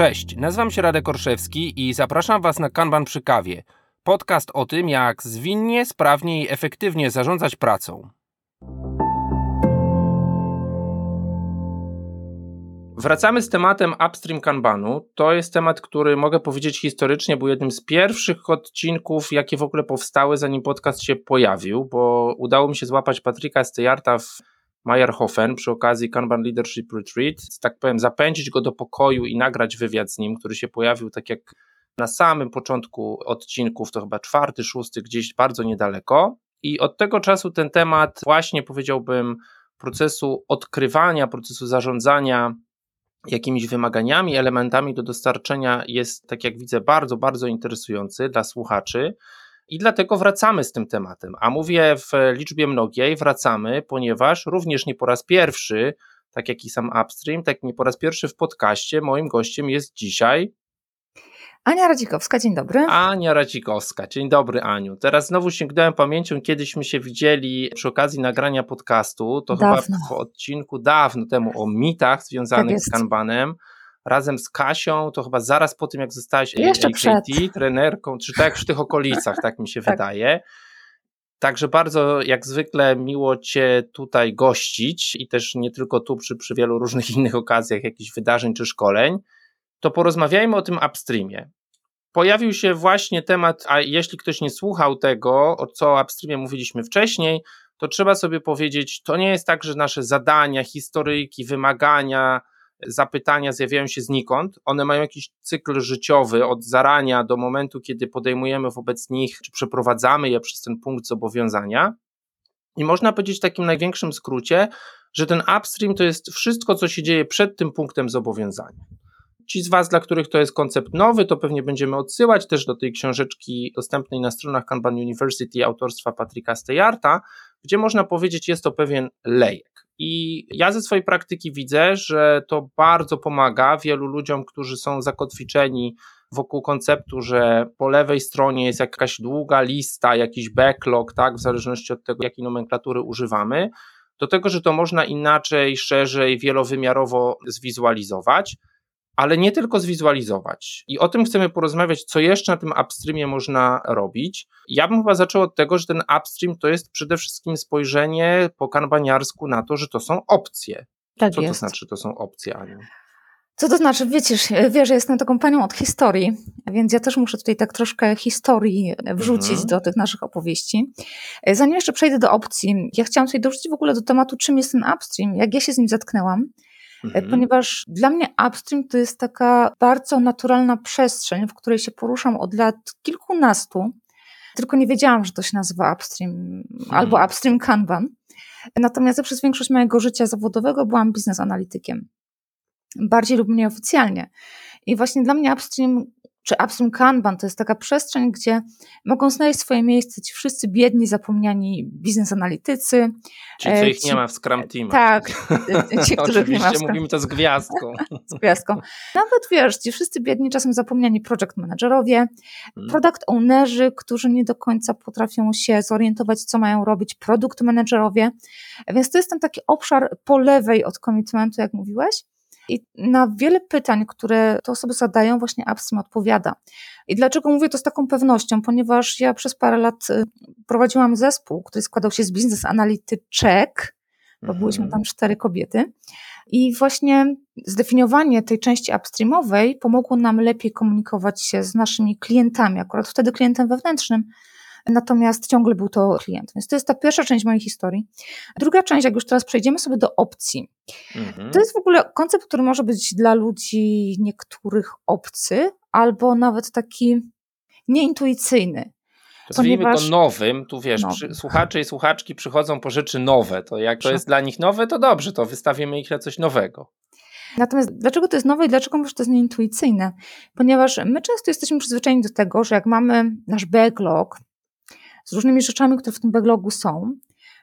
Cześć, nazywam się Radek Orszewski i zapraszam Was na Kanban przy kawie. Podcast o tym, jak zwinnie, sprawnie i efektywnie zarządzać pracą. Wracamy z tematem upstream Kanbanu. To jest temat, który mogę powiedzieć historycznie był jednym z pierwszych odcinków, jakie w ogóle powstały, zanim podcast się pojawił, bo udało mi się złapać Patryka Stejarta w Meyerhofen przy okazji Kanban Leadership Retreat, tak powiem, zapędzić go do pokoju i nagrać wywiad z nim, który się pojawił tak jak na samym początku odcinków, to chyba czwarty, szósty, gdzieś bardzo niedaleko. I od tego czasu ten temat, właśnie powiedziałbym, procesu odkrywania, procesu zarządzania jakimiś wymaganiami, elementami do dostarczenia jest, tak jak widzę, bardzo, bardzo interesujący dla słuchaczy. I dlatego wracamy z tym tematem. A mówię w liczbie mnogiej, wracamy, ponieważ również nie po raz pierwszy, tak jak i sam Upstream, tak nie po raz pierwszy w podcaście moim gościem jest dzisiaj Ania Radzikowska, dzień dobry. Ania Radzikowska, dzień dobry Aniu. Teraz znowu sięgnąłem pamięcią, kiedyśmy się widzieli przy okazji nagrania podcastu, to dawno. chyba w odcinku dawno temu o mitach związanych tak z Kanbanem razem z Kasią, to chyba zaraz po tym, jak zostałaś Jeszcze AKT, trenerką, czy tak w tych okolicach, tak mi się tak. wydaje. Także bardzo jak zwykle miło Cię tutaj gościć i też nie tylko tu, przy, przy wielu różnych innych okazjach, jakichś wydarzeń czy szkoleń. To porozmawiajmy o tym upstreamie. Pojawił się właśnie temat, a jeśli ktoś nie słuchał tego, o co upstreamie mówiliśmy wcześniej, to trzeba sobie powiedzieć, to nie jest tak, że nasze zadania, historyjki, wymagania, zapytania zjawiają się znikąd. One mają jakiś cykl życiowy od zarania do momentu, kiedy podejmujemy wobec nich, czy przeprowadzamy je przez ten punkt zobowiązania. I można powiedzieć w takim największym skrócie, że ten upstream to jest wszystko, co się dzieje przed tym punktem zobowiązania. Ci z Was, dla których to jest koncept nowy, to pewnie będziemy odsyłać też do tej książeczki dostępnej na stronach Kanban University autorstwa Patryka Stejarta, gdzie można powiedzieć, jest to pewien lejek. I ja ze swojej praktyki widzę, że to bardzo pomaga wielu ludziom, którzy są zakotwiczeni wokół konceptu, że po lewej stronie jest jakaś długa lista, jakiś backlog, tak, w zależności od tego, jakiej nomenklatury używamy, do tego, że to można inaczej, szerzej, wielowymiarowo zwizualizować ale nie tylko zwizualizować. I o tym chcemy porozmawiać, co jeszcze na tym upstreamie można robić. Ja bym chyba zaczął od tego, że ten upstream to jest przede wszystkim spojrzenie po kanbaniarsku na to, że to są opcje. Tak co jest. to znaczy, to są opcje, Aniu? Co to znaczy? Wiecie, wiesz, że jestem taką panią od historii, więc ja też muszę tutaj tak troszkę historii wrzucić mhm. do tych naszych opowieści. Zanim jeszcze przejdę do opcji, ja chciałam sobie dorzucić w ogóle do tematu, czym jest ten upstream, jak ja się z nim zetknęłam. Mhm. Ponieważ dla mnie upstream to jest taka bardzo naturalna przestrzeń, w której się poruszam od lat kilkunastu. Tylko nie wiedziałam, że to się nazywa upstream mhm. albo upstream Kanban. Natomiast ja przez większość mojego życia zawodowego byłam biznes analitykiem. Bardziej lub mniej oficjalnie. I właśnie dla mnie upstream czy Upstream Kanban to jest taka przestrzeń, gdzie mogą znaleźć swoje miejsce ci wszyscy biedni, zapomniani biznes analitycy. Ci, co ich ci, nie ma w Scrum Teamach. Tak, ci, których nie ma w mówimy to z gwiazdką. z gwiazdką. Nawet wiesz, ci wszyscy biedni, czasem zapomniani project managerowie, hmm. product ownerzy, którzy nie do końca potrafią się zorientować, co mają robić, produkt managerowie. Więc to jest ten taki obszar po lewej od commitmentu, jak mówiłeś. I na wiele pytań, które te osoby zadają, właśnie Upstream odpowiada. I dlaczego mówię to z taką pewnością? Ponieważ ja przez parę lat y, prowadziłam zespół, który składał się z biznes analityczek, bo mhm. byliśmy tam cztery kobiety. I właśnie zdefiniowanie tej części upstreamowej pomogło nam lepiej komunikować się z naszymi klientami, akurat wtedy klientem wewnętrznym, natomiast ciągle był to klient. Więc to jest ta pierwsza część mojej historii. Druga część, jak już teraz przejdziemy sobie do opcji. Mhm. To jest w ogóle koncept, który może być dla ludzi niektórych obcy, albo nawet taki nieintuicyjny. Nazwijmy ponieważ... to nowym, tu wiesz, przy, słuchacze i słuchaczki przychodzą po rzeczy nowe, to jak to jest dla nich nowe, to dobrze, to wystawimy ich na coś nowego. Natomiast dlaczego to jest nowe i dlaczego może to jest nieintuicyjne? Ponieważ my często jesteśmy przyzwyczajeni do tego, że jak mamy nasz backlog, z różnymi rzeczami, które w tym backlogu są,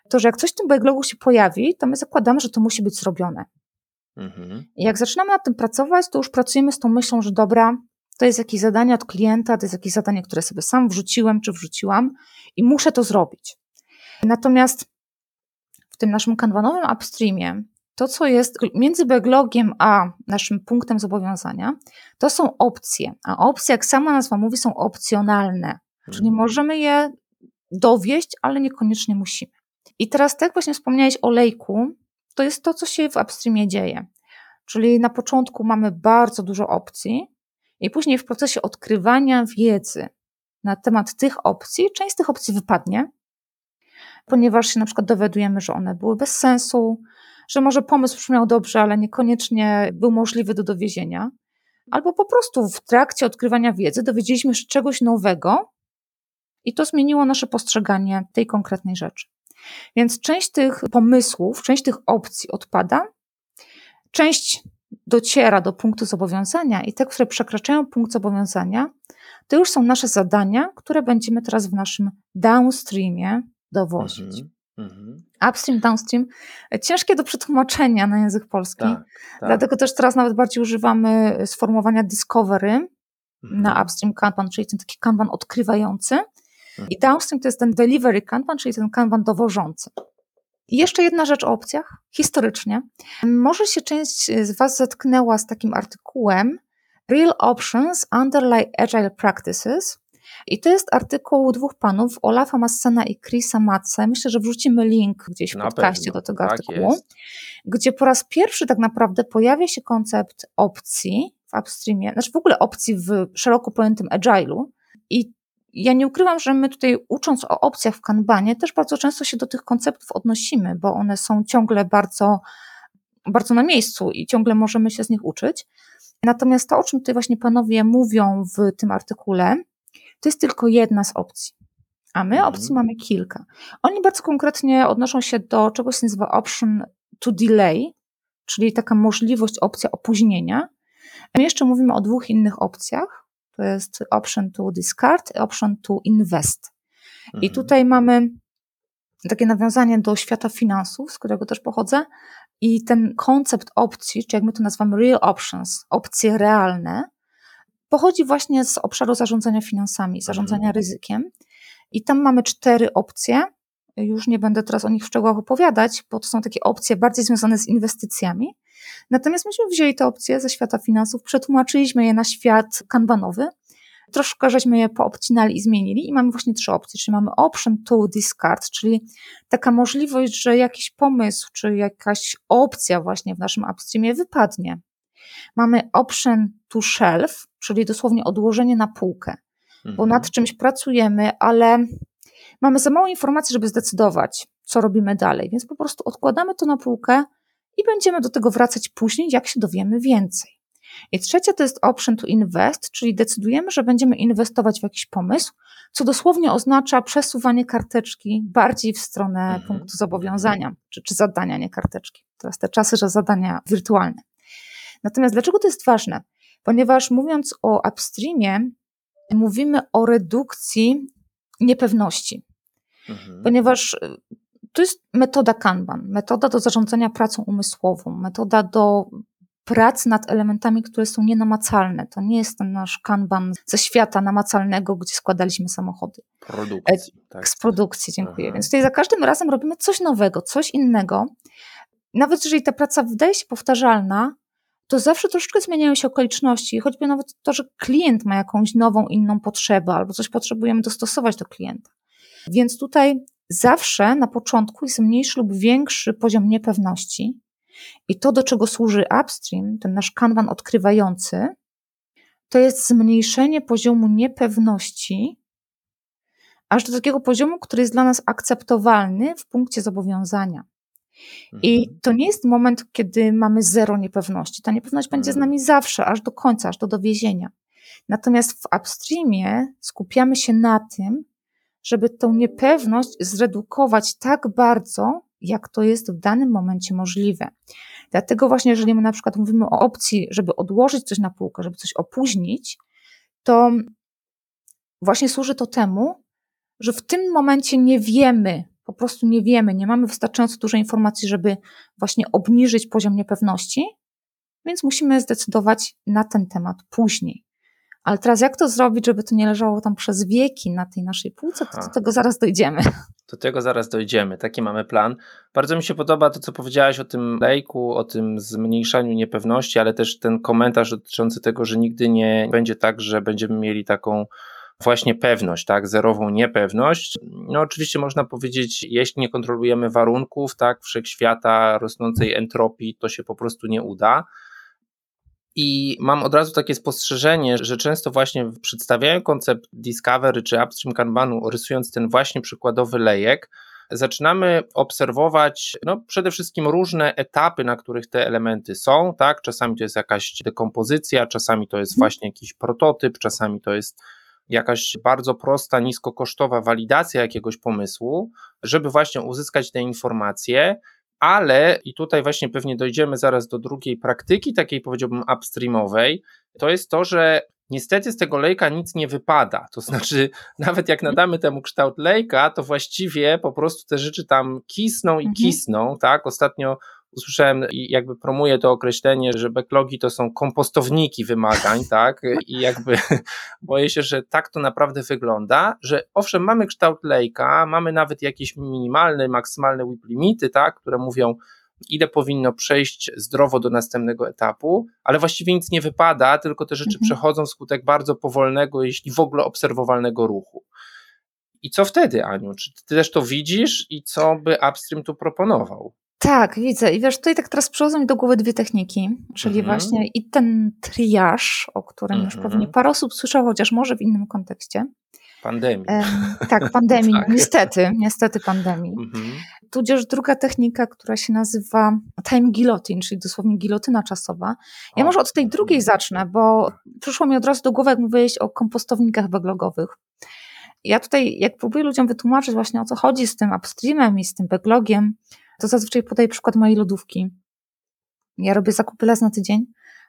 to że jak coś w tym backlogu się pojawi, to my zakładamy, że to musi być zrobione. Mhm. I jak zaczynamy nad tym pracować, to już pracujemy z tą myślą, że dobra, to jest jakieś zadanie od klienta, to jest jakieś zadanie, które sobie sam wrzuciłem czy wrzuciłam i muszę to zrobić. Natomiast w tym naszym kanwanowym upstreamie to, co jest między backlogiem a naszym punktem zobowiązania, to są opcje. A opcje, jak sama nazwa mówi, są opcjonalne. Czyli mhm. możemy je dowieść, ale niekoniecznie musimy. I teraz, tak właśnie wspomniałeś o lejku, to jest to, co się w upstreamie dzieje. Czyli na początku mamy bardzo dużo opcji, i później w procesie odkrywania wiedzy na temat tych opcji, część z tych opcji wypadnie, ponieważ się na przykład dowiadujemy, że one były bez sensu, że może pomysł brzmiał dobrze, ale niekoniecznie był możliwy do dowiezienia, albo po prostu w trakcie odkrywania wiedzy dowiedzieliśmy się czegoś nowego i to zmieniło nasze postrzeganie tej konkretnej rzeczy. Więc część tych pomysłów, część tych opcji odpada, część dociera do punktu zobowiązania i te, które przekraczają punkt zobowiązania, to już są nasze zadania, które będziemy teraz w naszym downstreamie dowozić. Mm -hmm. Upstream, downstream, ciężkie do przetłumaczenia na język polski, tak, tak. dlatego też teraz nawet bardziej używamy sformułowania discovery na upstream kanban, czyli ten taki kanban odkrywający. I downstream to jest ten delivery kanban, czyli ten kanban dowożący. I jeszcze jedna rzecz o opcjach. Historycznie. Może się część z Was zetknęła z takim artykułem Real Options Underlie Agile Practices. I to jest artykuł dwóch panów, Olafa Massena i Chrisa Matze. Myślę, że wrzucimy link gdzieś w Na podcaście do tego tak artykułu, jest. gdzie po raz pierwszy tak naprawdę pojawia się koncept opcji w upstreamie, znaczy w ogóle opcji w szeroko pojętym agile'u. I ja nie ukrywam, że my tutaj ucząc o opcjach w Kanbanie też bardzo często się do tych konceptów odnosimy, bo one są ciągle bardzo, bardzo na miejscu i ciągle możemy się z nich uczyć. Natomiast to, o czym tutaj właśnie panowie mówią w tym artykule, to jest tylko jedna z opcji. A my mhm. opcji mamy kilka. Oni bardzo konkretnie odnoszą się do czegoś, co nazywa option to delay, czyli taka możliwość, opcja opóźnienia. My jeszcze mówimy o dwóch innych opcjach. To jest option to discard option to invest. Mhm. I tutaj mamy takie nawiązanie do świata finansów, z którego też pochodzę. I ten koncept opcji, czy jak my to nazywamy real options, opcje realne, pochodzi właśnie z obszaru zarządzania finansami, zarządzania mhm. ryzykiem. I tam mamy cztery opcje. Już nie będę teraz o nich w szczegółach opowiadać, bo to są takie opcje bardziej związane z inwestycjami. Natomiast myśmy wzięli te opcje ze świata finansów, przetłumaczyliśmy je na świat kanbanowy, troszkę żeśmy je poobcinali i zmienili i mamy właśnie trzy opcje, czyli mamy option to discard, czyli taka możliwość, że jakiś pomysł czy jakaś opcja właśnie w naszym upstreamie wypadnie. Mamy option to shelf, czyli dosłownie odłożenie na półkę, mhm. bo nad czymś pracujemy, ale mamy za mało informacji, żeby zdecydować, co robimy dalej, więc po prostu odkładamy to na półkę i będziemy do tego wracać później, jak się dowiemy więcej. I trzecia to jest option to invest, czyli decydujemy, że będziemy inwestować w jakiś pomysł, co dosłownie oznacza przesuwanie karteczki bardziej w stronę mm -hmm. punktu zobowiązania, czy, czy zadania, nie karteczki. Teraz te czasy, że zadania wirtualne. Natomiast dlaczego to jest ważne? Ponieważ mówiąc o upstreamie, mówimy o redukcji niepewności. Mhm. Ponieważ y, to jest metoda Kanban, metoda do zarządzania pracą umysłową, metoda do pracy nad elementami, które są nienamacalne. To nie jest ten nasz kanban ze świata namacalnego, gdzie składaliśmy samochody. Produkcji. E, tak. Z produkcji, dziękuję. Aha. Więc tutaj za każdym razem robimy coś nowego, coś innego. Nawet jeżeli ta praca wydaje się powtarzalna, to zawsze troszeczkę zmieniają się okoliczności, choćby nawet to, że klient ma jakąś nową, inną potrzebę, albo coś potrzebujemy dostosować do klienta. Więc tutaj zawsze na początku jest mniejszy lub większy poziom niepewności. I to, do czego służy upstream, ten nasz kanban odkrywający, to jest zmniejszenie poziomu niepewności aż do takiego poziomu, który jest dla nas akceptowalny w punkcie zobowiązania. I mhm. to nie jest moment, kiedy mamy zero niepewności. Ta niepewność będzie z mhm. nami zawsze, aż do końca, aż do dowiezienia. Natomiast w upstreamie skupiamy się na tym, żeby tą niepewność zredukować tak bardzo, jak to jest w danym momencie możliwe. Dlatego właśnie, jeżeli my na przykład mówimy o opcji, żeby odłożyć coś na półkę, żeby coś opóźnić, to właśnie służy to temu, że w tym momencie nie wiemy, po prostu nie wiemy, nie mamy wystarczająco dużo informacji, żeby właśnie obniżyć poziom niepewności, więc musimy zdecydować na ten temat później. Ale teraz jak to zrobić, żeby to nie leżało tam przez wieki na tej naszej półce, to do tego zaraz dojdziemy. Do tego zaraz dojdziemy. Taki mamy plan. Bardzo mi się podoba to, co powiedziałaś o tym lejku, o tym zmniejszaniu niepewności, ale też ten komentarz dotyczący tego, że nigdy nie będzie tak, że będziemy mieli taką właśnie pewność, tak, zerową niepewność. No oczywiście można powiedzieć, jeśli nie kontrolujemy warunków, tak, wszechświata, rosnącej entropii, to się po prostu nie uda. I mam od razu takie spostrzeżenie, że często właśnie przedstawiają koncept Discovery czy Upstream Kanbanu, rysując ten właśnie przykładowy lejek, zaczynamy obserwować no, przede wszystkim różne etapy, na których te elementy są, tak? Czasami to jest jakaś dekompozycja, czasami to jest mhm. właśnie jakiś prototyp, czasami to jest jakaś bardzo prosta, niskokosztowa walidacja jakiegoś pomysłu, żeby właśnie uzyskać te informacje, ale i tutaj właśnie pewnie dojdziemy zaraz do drugiej praktyki, takiej powiedziałbym upstreamowej, to jest to, że niestety z tego lejka nic nie wypada. To znaczy, nawet jak nadamy temu kształt lejka, to właściwie po prostu te rzeczy tam kisną i mhm. kisną, tak? Ostatnio usłyszałem i jakby promuję to określenie, że backlogi to są kompostowniki wymagań, tak? I jakby boję się, że tak to naprawdę wygląda, że owszem, mamy kształt lejka, mamy nawet jakieś minimalne, maksymalne WIP limity, tak? Które mówią, ile powinno przejść zdrowo do następnego etapu, ale właściwie nic nie wypada, tylko te rzeczy mhm. przechodzą wskutek bardzo powolnego, jeśli w ogóle obserwowalnego ruchu. I co wtedy, Aniu? Czy ty też to widzisz i co by Upstream tu proponował? Tak, widzę. I wiesz, tutaj tak teraz przychodzą mi do głowy dwie techniki, czyli mhm. właśnie i ten triaż, o którym mhm. już pewnie parę osób słyszało, chociaż może w innym kontekście. Pandemii. tak, pandemii, tak. niestety, niestety pandemii. Mhm. Tudzież druga technika, która się nazywa time guillotine, czyli dosłownie gilotyna czasowa. Ja o. może od tej drugiej zacznę, bo przyszło mi od razu do głowy, jak mówiłeś o kompostownikach backlogowych. Ja tutaj, jak próbuję ludziom wytłumaczyć właśnie o co chodzi z tym upstreamem i z tym backlogiem, to zazwyczaj podaję przykład mojej lodówki. Ja robię zakupy raz na tydzień,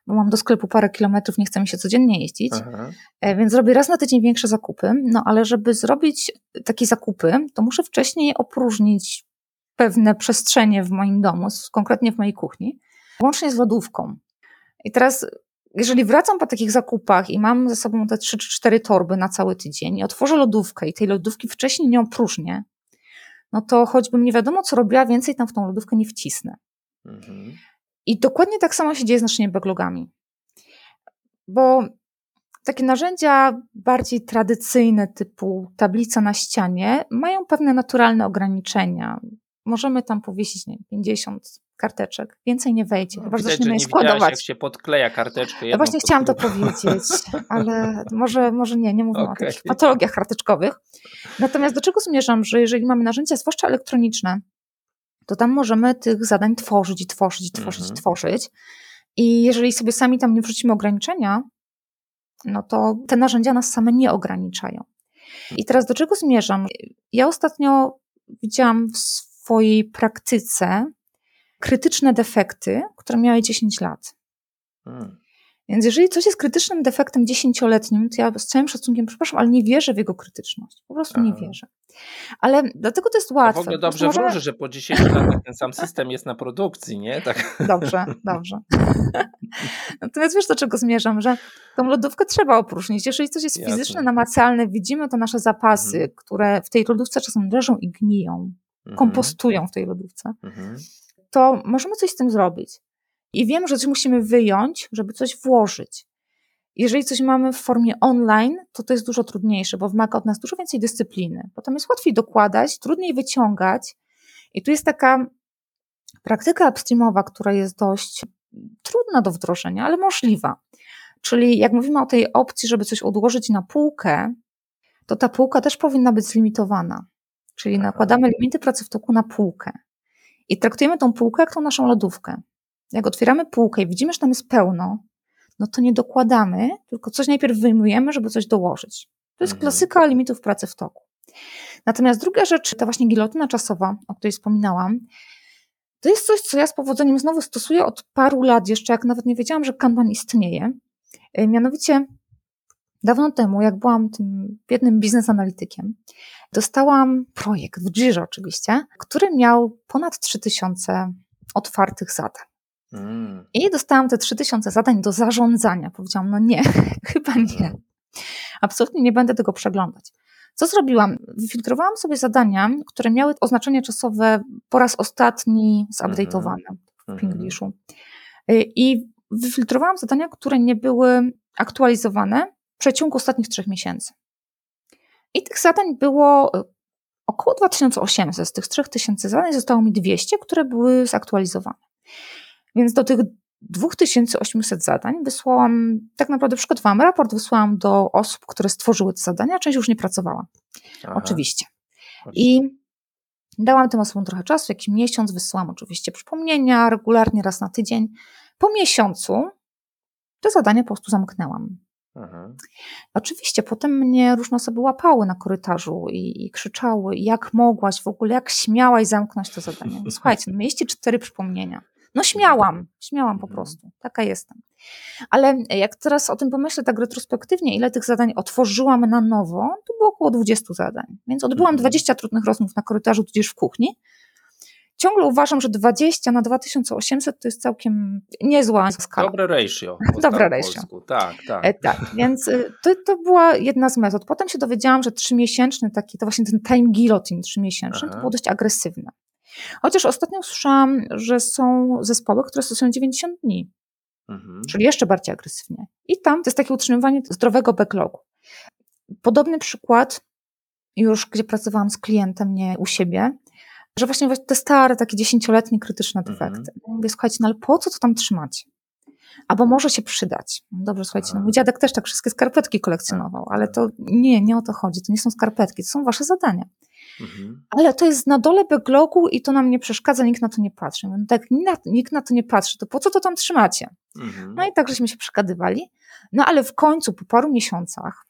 bo mam do sklepu parę kilometrów, nie chce mi się codziennie jeździć, Aha. E, więc robię raz na tydzień większe zakupy. No ale żeby zrobić takie zakupy, to muszę wcześniej opróżnić pewne przestrzenie w moim domu, konkretnie w mojej kuchni, łącznie z lodówką. I teraz, jeżeli wracam po takich zakupach i mam ze sobą te 3 czy 4 torby na cały tydzień i otworzę lodówkę i tej lodówki wcześniej nie opróżnię, no to choćbym nie wiadomo, co robiła, więcej tam w tą lodówkę nie wcisnę. Mhm. I dokładnie tak samo się dzieje z naszymi backlogami. Bo takie narzędzia bardziej tradycyjne, typu tablica na ścianie, mają pewne naturalne ograniczenia. Możemy tam powiesić nie, 50 karteczek. Więcej nie wejdzie, no, chyba że zaczniemy je składować. jak się podkleja karteczkę. Ja właśnie chciałam to powiedzieć, ale może, może nie, nie mówimy okay. o takich patologiach karteczkowych. Natomiast do czego zmierzam, że jeżeli mamy narzędzia, zwłaszcza elektroniczne, to tam możemy tych zadań tworzyć i tworzyć i tworzyć i mhm. tworzyć. I jeżeli sobie sami tam nie wrzucimy ograniczenia, no to te narzędzia nas same nie ograniczają. I teraz do czego zmierzam? Ja ostatnio widziałam w swojej praktyce krytyczne defekty, które miały 10 lat. Hmm. Więc jeżeli coś jest krytycznym defektem dziesięcioletnim, to ja z całym szacunkiem, przepraszam, ale nie wierzę w jego krytyczność. Po prostu nie wierzę. Ale dlatego to jest łatwe. To w ogóle dobrze możemy... wróży, że po 10 latach ten sam system jest na produkcji, nie? Tak. Dobrze, dobrze. Natomiast wiesz, do czego zmierzam, że tą lodówkę trzeba opróżnić. Jeżeli coś jest Jasne. fizyczne, namacalne, widzimy to nasze zapasy, mhm. które w tej lodówce czasem leżą i gniją, mhm. kompostują w tej lodówce. Mhm to możemy coś z tym zrobić. I wiem, że coś musimy wyjąć, żeby coś włożyć. Jeżeli coś mamy w formie online, to to jest dużo trudniejsze, bo wymaga od nas dużo więcej dyscypliny. Potem jest łatwiej dokładać, trudniej wyciągać. I tu jest taka praktyka upstreamowa, która jest dość trudna do wdrożenia, ale możliwa. Czyli jak mówimy o tej opcji, żeby coś odłożyć na półkę, to ta półka też powinna być zlimitowana. Czyli nakładamy limity pracy w toku na półkę. I traktujemy tą półkę jak tą naszą lodówkę. Jak otwieramy półkę i widzimy, że tam jest pełno, no to nie dokładamy, tylko coś najpierw wyjmujemy, żeby coś dołożyć. To jest mhm. klasyka limitów pracy w toku. Natomiast druga rzecz, ta właśnie gilotyna czasowa, o której wspominałam, to jest coś, co ja z powodzeniem znowu stosuję od paru lat, jeszcze jak nawet nie wiedziałam, że Kanban istnieje. E, mianowicie dawno temu, jak byłam tym biednym biznes analitykiem, dostałam projekt w Jirze oczywiście, który miał ponad 3000 otwartych zadań. Mm. I dostałam te 3000 zadań do zarządzania. Powiedziałam, no nie, chyba nie. Absolutnie nie będę tego przeglądać. Co zrobiłam? Wyfiltrowałam sobie zadania, które miały oznaczenie czasowe po raz ostatni zupdate'owane w mhm. Pingliszu. Y, I wyfiltrowałam zadania, które nie były aktualizowane przeciągu ostatnich trzech miesięcy. I tych zadań było y, około 2800. Z tych 3000 zadań zostało mi 200, które były zaktualizowane. Więc do tych 2800 zadań wysłałam, tak naprawdę przygotowałam raport, wysłałam do osób, które stworzyły te zadania, część już nie pracowała. Aha. Oczywiście. I dałam tym osobom trochę czasu, jakiś miesiąc, wysyłam oczywiście przypomnienia regularnie raz na tydzień. Po miesiącu te zadanie po prostu zamknęłam. Aha. Oczywiście potem mnie różne osoby łapały na korytarzu i, i, krzyczały, jak mogłaś w ogóle, jak śmiałaś zamknąć to zadanie. Słuchajcie, no mieliście cztery przypomnienia. No śmiałam, śmiałam po mhm. prostu, taka jestem. Ale jak teraz o tym pomyślę tak retrospektywnie, ile tych zadań otworzyłam na nowo, to było około 20 zadań. Więc odbyłam 20 mhm. trudnych rozmów na korytarzu, tudzież w kuchni. Ciągle uważam, że 20 na 2800 to jest całkiem niezła skala. Dobre ratio. Dobre ratio. Tak, tak. E, tak, więc y, to, to była jedna z metod. Potem się dowiedziałam, że trzymiesięczny taki, to właśnie ten time guillotine trzymiesięczny, to było dość agresywne. Chociaż ostatnio słyszałam, że są zespoły, które stosują 90 dni, mhm. czyli jeszcze bardziej agresywnie. I tam to jest takie utrzymywanie zdrowego backlogu. Podobny przykład, już gdzie pracowałam z klientem, nie u siebie, że właśnie te stare, takie dziesięcioletnie krytyczne defekty. Mhm. Mówię, słuchajcie, no ale po co to tam trzymacie? Albo może się przydać. No dobrze, słuchajcie, no mój dziadek też tak wszystkie skarpetki kolekcjonował, ale to nie, nie o to chodzi. To nie są skarpetki, to są wasze zadania. Mhm. Ale to jest na dole backlogu i to nam nie przeszkadza, nikt na to nie patrzy. No tak, nikt na to nie patrzy, to po co to tam trzymacie? Mhm. No i tak żeśmy się przeszkadywali. No ale w końcu, po paru miesiącach,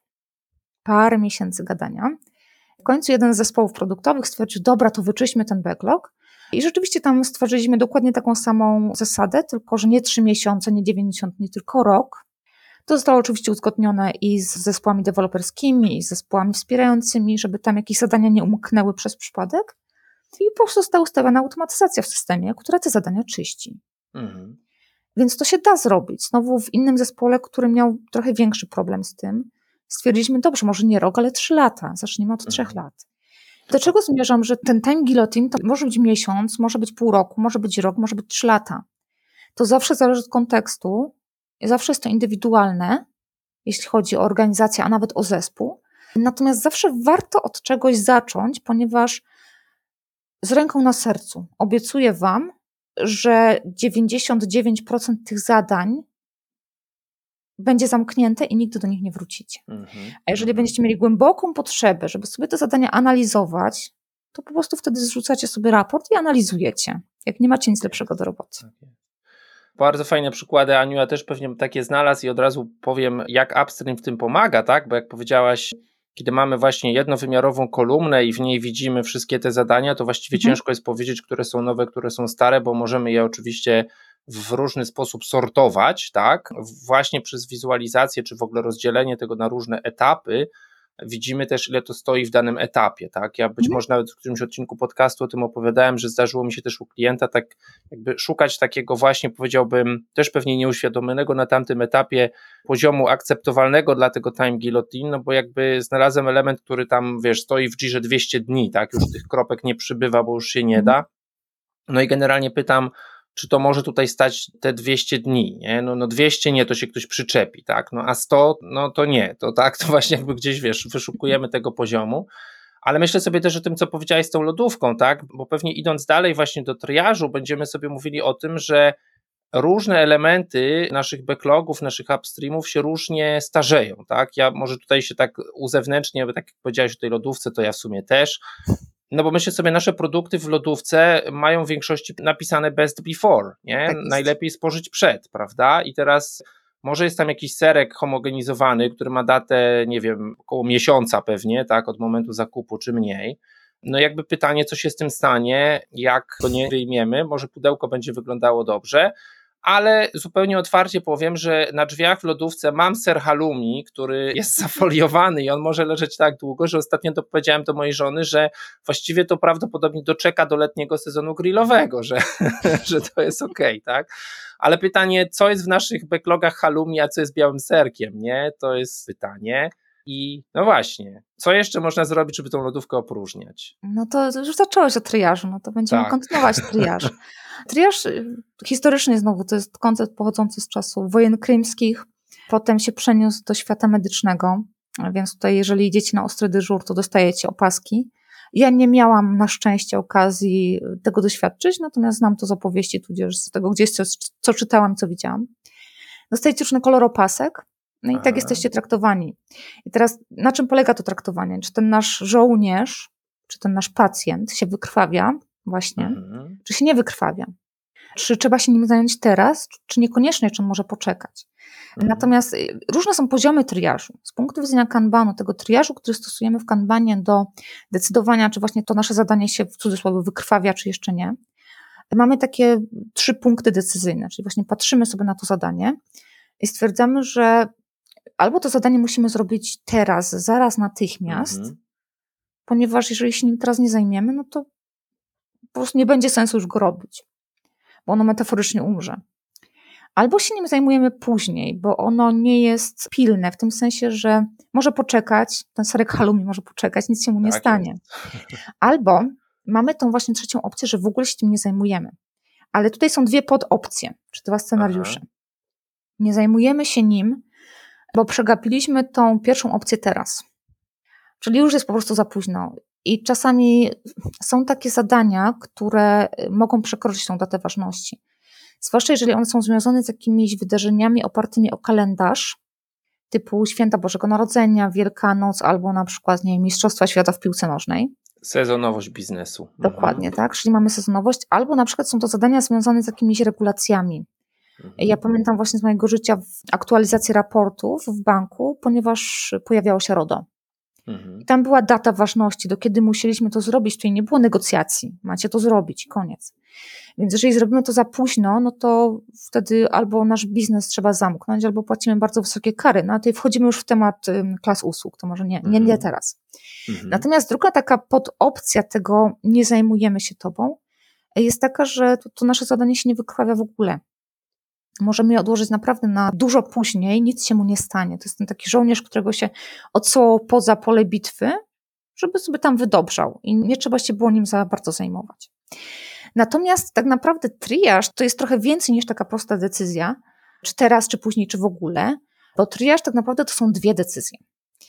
parę miesięcy gadania, końcu jeden z zespołów produktowych stwierdził, dobra, to wyczyśmy ten backlog. I rzeczywiście tam stworzyliśmy dokładnie taką samą zasadę, tylko że nie trzy miesiące, nie 90 dni, tylko rok. To zostało oczywiście uzgodnione i z zespołami deweloperskimi, i z zespołami wspierającymi, żeby tam jakieś zadania nie umknęły przez przypadek. I po prostu została ustawiona automatyzacja w systemie, która te zadania czyści. Mhm. Więc to się da zrobić. Znowu w innym zespole, który miał trochę większy problem z tym, stwierdziliśmy, dobrze, może nie rok, ale trzy lata. Zaczniemy od mhm. trzech lat. Do czego zmierzam, że ten time guillotine to może być miesiąc, może być pół roku, może być rok, może być trzy lata. To zawsze zależy od kontekstu, Zawsze jest to indywidualne, jeśli chodzi o organizację, a nawet o zespół. Natomiast zawsze warto od czegoś zacząć, ponieważ z ręką na sercu obiecuję Wam, że 99% tych zadań będzie zamknięte i nigdy do nich nie wrócicie. Mhm. A jeżeli będziecie mieli głęboką potrzebę, żeby sobie te zadania analizować, to po prostu wtedy zrzucacie sobie raport i analizujecie, jak nie macie nic lepszego do roboty. Okay. Bardzo fajne przykłady, Aniu, ja też pewnie takie znalazł i od razu powiem, jak upstream w tym pomaga, tak? Bo jak powiedziałaś, kiedy mamy właśnie jednowymiarową kolumnę i w niej widzimy wszystkie te zadania, to właściwie mhm. ciężko jest powiedzieć, które są nowe, które są stare, bo możemy je oczywiście w różny sposób sortować, tak? Właśnie przez wizualizację, czy w ogóle rozdzielenie tego na różne etapy, widzimy też, ile to stoi w danym etapie, tak? Ja być mhm. może nawet w którymś odcinku podcastu o tym opowiadałem, że zdarzyło mi się też u klienta tak jakby szukać takiego właśnie, powiedziałbym, też pewnie nieuświadomionego na tamtym etapie poziomu akceptowalnego dla tego time guillotine, no bo jakby znalazłem element, który tam, wiesz, stoi w Jirze 200 dni, tak? Już tych kropek nie przybywa, bo już się nie mhm. da. No i generalnie pytam, czy to może tutaj stać te 200 dni, nie? No, no 200 nie, to się ktoś przyczepi, tak? No a 100, no to nie, to tak, to właśnie jakby gdzieś, wiesz, wyszukujemy tego poziomu. Ale myślę sobie też o tym, co powiedziałeś z tą lodówką, tak? Bo pewnie idąc dalej właśnie do triażu, będziemy sobie mówili o tym, że różne elementy naszych backlogów, naszych upstreamów się różnie starzeją, tak? Ja może tutaj się tak uzewnętrznię, bo tak jak powiedziałeś o tej lodówce, to ja w sumie też. No bo myślę sobie, nasze produkty w lodówce mają w większości napisane best before, nie? Tak Najlepiej spożyć przed, prawda? I teraz może jest tam jakiś serek homogenizowany, który ma datę, nie wiem, około miesiąca pewnie, tak, od momentu zakupu czy mniej. No jakby pytanie, co się z tym stanie, jak go nie wyjmiemy, może pudełko będzie wyglądało dobrze, ale zupełnie otwarcie powiem, że na drzwiach w lodówce mam ser halloumi, który jest zafoliowany i on może leżeć tak długo, że ostatnio to powiedziałem do mojej żony, że właściwie to prawdopodobnie doczeka do letniego sezonu grillowego, że, że to jest ok, tak? Ale pytanie, co jest w naszych backlogach halloumi, a co jest białym serkiem, nie? To jest pytanie. I no właśnie, co jeszcze można zrobić, żeby tą lodówkę opróżniać? No to już zacząłeś o triażu, no to będziemy tak. kontynuować triaż. Triaż y, historycznie znowu to jest koncept pochodzący z czasów wojen krymskich, potem się przeniósł do świata medycznego, więc tutaj jeżeli idziecie na ostry dyżur, to dostajecie opaski. Ja nie miałam na szczęście okazji tego doświadczyć, natomiast znam to z opowieści, tudzież z tego gdzieś, co, co czytałam, co widziałam. Dostajecie różny kolor opasek, no i tak Aha. jesteście traktowani. I teraz na czym polega to traktowanie? Czy ten nasz żołnierz, czy ten nasz pacjent się wykrwawia właśnie, mhm. czy się nie wykrwawia? Czy trzeba się nim zająć teraz, czy niekoniecznie, czy może poczekać? Mhm. Natomiast y, różne są poziomy triażu. Z punktu widzenia kanbanu, tego triażu, który stosujemy w kanbanie do decydowania, czy właśnie to nasze zadanie się w cudzysłowie wykrwawia, czy jeszcze nie, mamy takie trzy punkty decyzyjne, czyli właśnie patrzymy sobie na to zadanie i stwierdzamy, że albo to zadanie musimy zrobić teraz, zaraz, natychmiast, mhm. ponieważ jeżeli się nim teraz nie zajmiemy, no to po prostu nie będzie sensu już go robić, bo ono metaforycznie umrze. Albo się nim zajmujemy później, bo ono nie jest pilne, w tym sensie, że może poczekać, ten serek halumi może poczekać, nic się mu nie tak stanie. Jest. Albo mamy tą właśnie trzecią opcję, że w ogóle się tym nie zajmujemy. Ale tutaj są dwie podopcje, czy dwa scenariusze. Aha. Nie zajmujemy się nim, bo przegapiliśmy tą pierwszą opcję teraz. Czyli już jest po prostu za późno. I czasami są takie zadania, które mogą przekroczyć tą datę ważności. Zwłaszcza jeżeli one są związane z jakimiś wydarzeniami opartymi o kalendarz, typu Święta Bożego Narodzenia, Wielkanoc albo na przykład nie Mistrzostwa Świata w piłce nożnej. Sezonowość biznesu. Dokładnie, mhm. tak. Czyli mamy sezonowość, albo na przykład są to zadania związane z jakimiś regulacjami. Mhm. Ja pamiętam właśnie z mojego życia aktualizację raportów w banku, ponieważ pojawiało się RODO. Mhm. Tam była data ważności, do kiedy musieliśmy to zrobić, tutaj nie było negocjacji, macie to zrobić, koniec. Więc jeżeli zrobimy to za późno, no to wtedy albo nasz biznes trzeba zamknąć, albo płacimy bardzo wysokie kary. No a tutaj wchodzimy już w temat klas usług, to może nie, nie, nie mhm. teraz. Mhm. Natomiast druga taka podopcja tego nie zajmujemy się tobą jest taka, że to, to nasze zadanie się nie wykrwawia w ogóle możemy je odłożyć naprawdę na dużo później, nic się mu nie stanie. To jest ten taki żołnierz, którego się odsyłało poza pole bitwy, żeby sobie tam wydobrzał i nie trzeba się było nim za bardzo zajmować. Natomiast tak naprawdę triaż to jest trochę więcej niż taka prosta decyzja, czy teraz, czy później, czy w ogóle, bo triaż tak naprawdę to są dwie decyzje.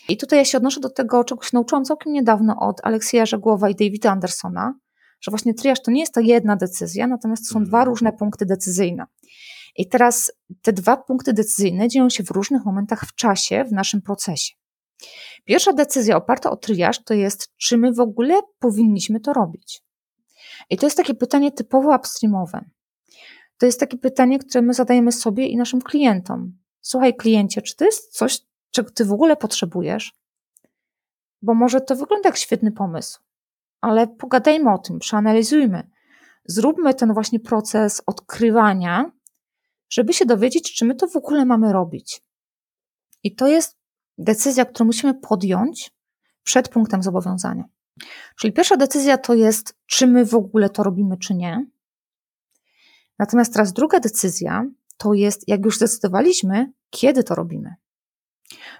I tutaj ja się odnoszę do tego, czego się nauczyłam całkiem niedawno od Aleksieja Żegłowa i Davida Andersona, że właśnie triaż to nie jest ta jedna decyzja, natomiast to są dwa mhm. różne punkty decyzyjne. I teraz te dwa punkty decyzyjne dzieją się w różnych momentach w czasie, w naszym procesie. Pierwsza decyzja oparta o triaż to jest, czy my w ogóle powinniśmy to robić. I to jest takie pytanie typowo upstreamowe. To jest takie pytanie, które my zadajemy sobie i naszym klientom. Słuchaj, kliencie, czy to jest coś, czego ty w ogóle potrzebujesz? Bo może to wygląda jak świetny pomysł, ale pogadajmy o tym, przeanalizujmy. Zróbmy ten właśnie proces odkrywania żeby się dowiedzieć, czy my to w ogóle mamy robić. I to jest decyzja, którą musimy podjąć przed punktem zobowiązania. Czyli pierwsza decyzja to jest, czy my w ogóle to robimy, czy nie. Natomiast teraz druga decyzja to jest, jak już zdecydowaliśmy, kiedy to robimy.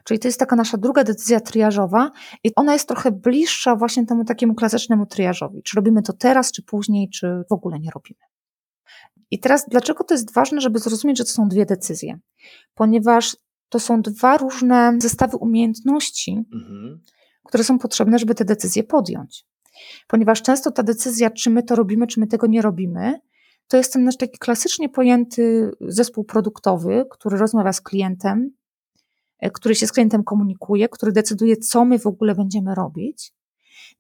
Czyli to jest taka nasza druga decyzja triażowa i ona jest trochę bliższa właśnie temu takiemu klasycznemu triażowi. Czy robimy to teraz, czy później, czy w ogóle nie robimy. I teraz, dlaczego to jest ważne, żeby zrozumieć, że to są dwie decyzje? Ponieważ to są dwa różne zestawy umiejętności, mhm. które są potrzebne, żeby te decyzje podjąć. Ponieważ często ta decyzja, czy my to robimy, czy my tego nie robimy, to jest ten nasz taki klasycznie pojęty zespół produktowy, który rozmawia z klientem, e, który się z klientem komunikuje, który decyduje, co my w ogóle będziemy robić.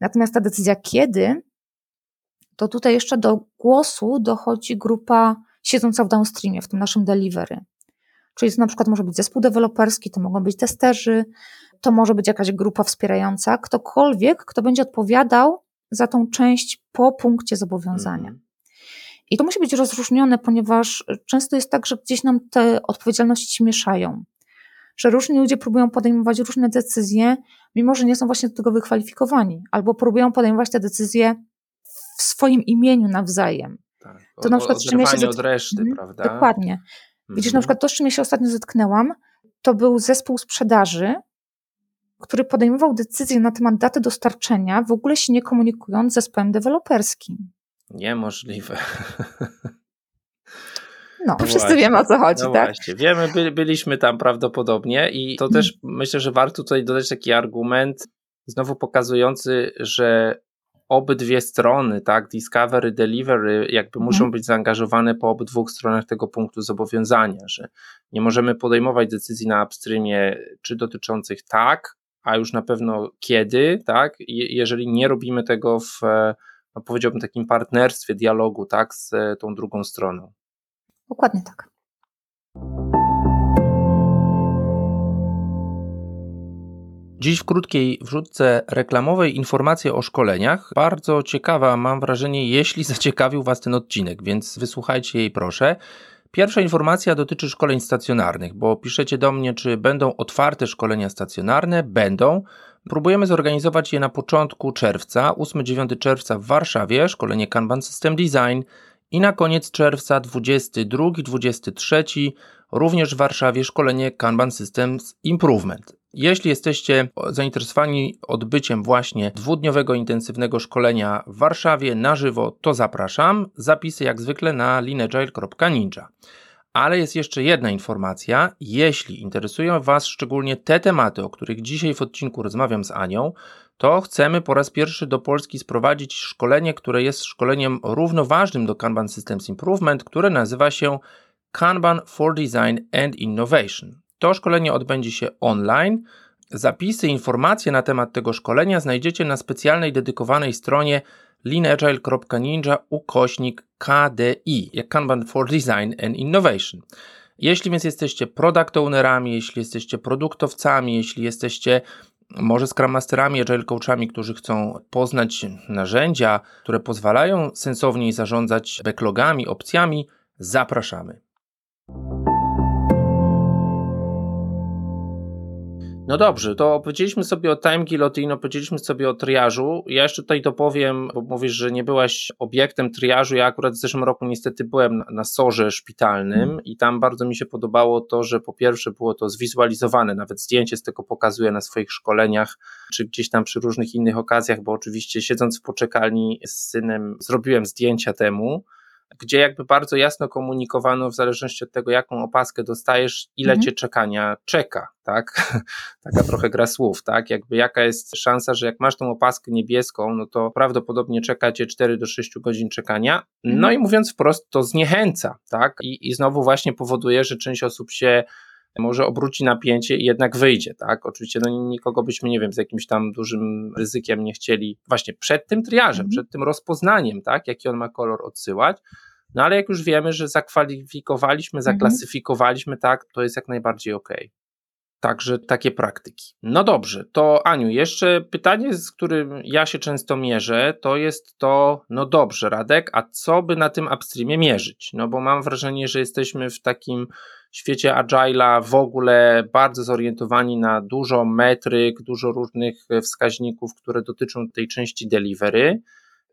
Natomiast ta decyzja, kiedy, to tutaj jeszcze do głosu dochodzi grupa siedząca w downstreamie, w tym naszym delivery. Czyli to na przykład może być zespół deweloperski, to mogą być testerzy, to może być jakaś grupa wspierająca, ktokolwiek, kto będzie odpowiadał za tą część po punkcie zobowiązania. Mhm. I to musi być rozróżnione, ponieważ często jest tak, że gdzieś nam te odpowiedzialności się mieszają. Że różni ludzie próbują podejmować różne decyzje, mimo że nie są właśnie do tego wykwalifikowani, albo próbują podejmować te decyzje w swoim imieniu nawzajem. Tak, to na przykład, czym ja się od reszty, mhm, prawda? Dokładnie. Widzisz, na mhm. przykład to, z czym ja się ostatnio zetknęłam, to był zespół sprzedaży, który podejmował decyzje na temat daty dostarczenia, w ogóle się nie komunikując z zespołem deweloperskim. Niemożliwe. No, no wszyscy wiemy o co chodzi, no tak? Właśnie. Wiemy, by, byliśmy tam prawdopodobnie i to też hmm. myślę, że warto tutaj dodać taki argument, znowu pokazujący, że obydwie strony, tak, Discovery, Delivery, jakby muszą mhm. być zaangażowane po obydwu stronach tego punktu zobowiązania, że nie możemy podejmować decyzji na upstreamie, czy dotyczących tak, a już na pewno kiedy, tak, jeżeli nie robimy tego w, no powiedziałbym, takim partnerstwie, dialogu, tak, z tą drugą stroną. Dokładnie tak. Dziś w krótkiej wrzutce reklamowej informacje o szkoleniach. Bardzo ciekawa, mam wrażenie, jeśli zaciekawił Was ten odcinek, więc wysłuchajcie jej proszę. Pierwsza informacja dotyczy szkoleń stacjonarnych, bo piszecie do mnie, czy będą otwarte szkolenia stacjonarne. Będą. Próbujemy zorganizować je na początku czerwca, 8-9 czerwca w Warszawie, szkolenie Kanban System Design i na koniec czerwca 22-23 również w Warszawie szkolenie Kanban Systems Improvement. Jeśli jesteście zainteresowani odbyciem właśnie dwudniowego intensywnego szkolenia w Warszawie na żywo, to zapraszam. Zapisy jak zwykle na lineagile.ninja. Ale jest jeszcze jedna informacja. Jeśli interesują Was szczególnie te tematy, o których dzisiaj w odcinku rozmawiam z Anią, to chcemy po raz pierwszy do Polski sprowadzić szkolenie, które jest szkoleniem równoważnym do Kanban Systems Improvement, które nazywa się Kanban for Design and Innovation. To szkolenie odbędzie się online. Zapisy, informacje na temat tego szkolenia znajdziecie na specjalnej dedykowanej stronie lineagile.ninja ukośnik KDI, jak Kanban for Design and Innovation. Jeśli więc jesteście product ownerami, jeśli jesteście produktowcami, jeśli jesteście może Scrum Masterami, Agile Coachami, którzy chcą poznać narzędzia, które pozwalają sensowniej zarządzać backlogami, opcjami, zapraszamy. No dobrze, to opowiedzieliśmy sobie o time guillotine, opowiedzieliśmy sobie o triażu. Ja jeszcze tutaj dopowiem, bo mówisz, że nie byłaś obiektem triażu. Ja akurat w zeszłym roku niestety byłem na, na sorze szpitalnym mm. i tam bardzo mi się podobało to, że po pierwsze było to zwizualizowane, nawet zdjęcie z tego pokazuję na swoich szkoleniach, czy gdzieś tam przy różnych innych okazjach, bo oczywiście siedząc w poczekalni z synem zrobiłem zdjęcia temu gdzie jakby bardzo jasno komunikowano w zależności od tego, jaką opaskę dostajesz, ile mhm. cię czekania czeka, tak? Taka trochę gra słów, tak? Jakby jaka jest szansa, że jak masz tą opaskę niebieską, no to prawdopodobnie czeka cię 4 do 6 godzin czekania. No mhm. i mówiąc wprost, to zniechęca, tak? I, I znowu właśnie powoduje, że część osób się może obróci napięcie i jednak wyjdzie, tak? Oczywiście no, nikogo byśmy, nie wiem, z jakimś tam dużym ryzykiem nie chcieli właśnie przed tym triażem, mm. przed tym rozpoznaniem, tak? Jaki on ma kolor odsyłać. No ale jak już wiemy, że zakwalifikowaliśmy, mhm. zaklasyfikowaliśmy, tak, to jest jak najbardziej ok. Także takie praktyki. No dobrze, to Aniu, jeszcze pytanie, z którym ja się często mierzę, to jest to, no dobrze, Radek, a co by na tym upstreamie mierzyć? No bo mam wrażenie, że jesteśmy w takim świecie Agile'a w ogóle bardzo zorientowani na dużo metryk, dużo różnych wskaźników, które dotyczą tej części delivery.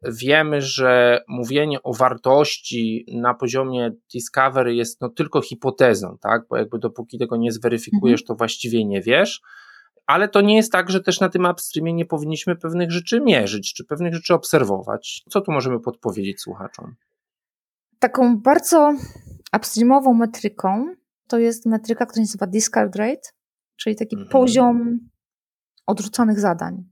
Wiemy, że mówienie o wartości na poziomie discovery jest no tylko hipotezą, tak? Bo jakby dopóki tego nie zweryfikujesz, mhm. to właściwie nie wiesz. Ale to nie jest tak, że też na tym upstreamie nie powinniśmy pewnych rzeczy mierzyć, czy pewnych rzeczy obserwować. Co tu możemy podpowiedzieć słuchaczom? Taką bardzo upstreamową metryką to jest metryka, która się nazywa discard rate, czyli taki mhm. poziom odrzucanych zadań.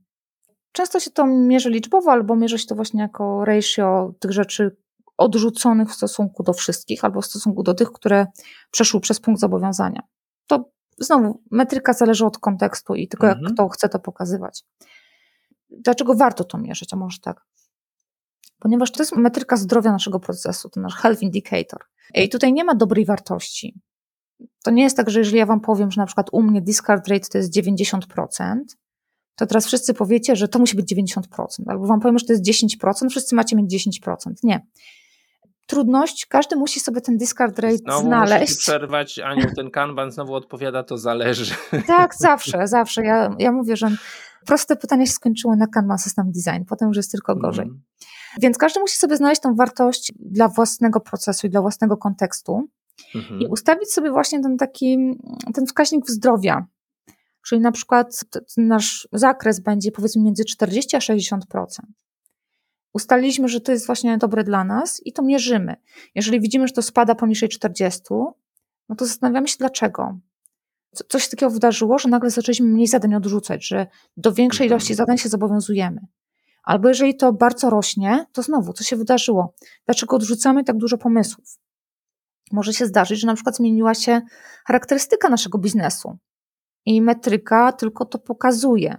Często się to mierzy liczbowo, albo mierzy się to właśnie jako ratio tych rzeczy odrzuconych w stosunku do wszystkich, albo w stosunku do tych, które przeszły przez punkt zobowiązania. To znowu, metryka zależy od kontekstu i tego, mhm. jak kto chce to pokazywać. Dlaczego warto to mierzyć? A może tak? Ponieważ to jest metryka zdrowia naszego procesu, to nasz health indicator. I tutaj nie ma dobrej wartości. To nie jest tak, że jeżeli ja Wam powiem, że na przykład u mnie discard rate to jest 90%, to teraz wszyscy powiecie, że to musi być 90%, albo Wam powiem, że to jest 10%, wszyscy macie mieć 10%. Nie. Trudność, każdy musi sobie ten discard rate znowu znaleźć. Znowu przerwać, Aniu, ten kanban znowu odpowiada, to zależy. Tak, zawsze, zawsze. Ja, ja mówię, że proste pytania się skończyły na Kanban System Design, potem już jest tylko gorzej. Mm. Więc każdy musi sobie znaleźć tą wartość dla własnego procesu i dla własnego kontekstu -hmm. i ustawić sobie właśnie ten taki, ten wskaźnik zdrowia, Czyli na przykład nasz zakres będzie powiedzmy między 40 a 60%. Ustaliliśmy, że to jest właśnie dobre dla nas i to mierzymy. Jeżeli widzimy, że to spada poniżej 40, no to zastanawiamy się dlaczego. Coś takiego wydarzyło, że nagle zaczęliśmy mniej zadań odrzucać, że do większej ilości mhm. zadań się zobowiązujemy. Albo jeżeli to bardzo rośnie, to znowu, co się wydarzyło? Dlaczego odrzucamy tak dużo pomysłów? Może się zdarzyć, że na przykład zmieniła się charakterystyka naszego biznesu i metryka tylko to pokazuje.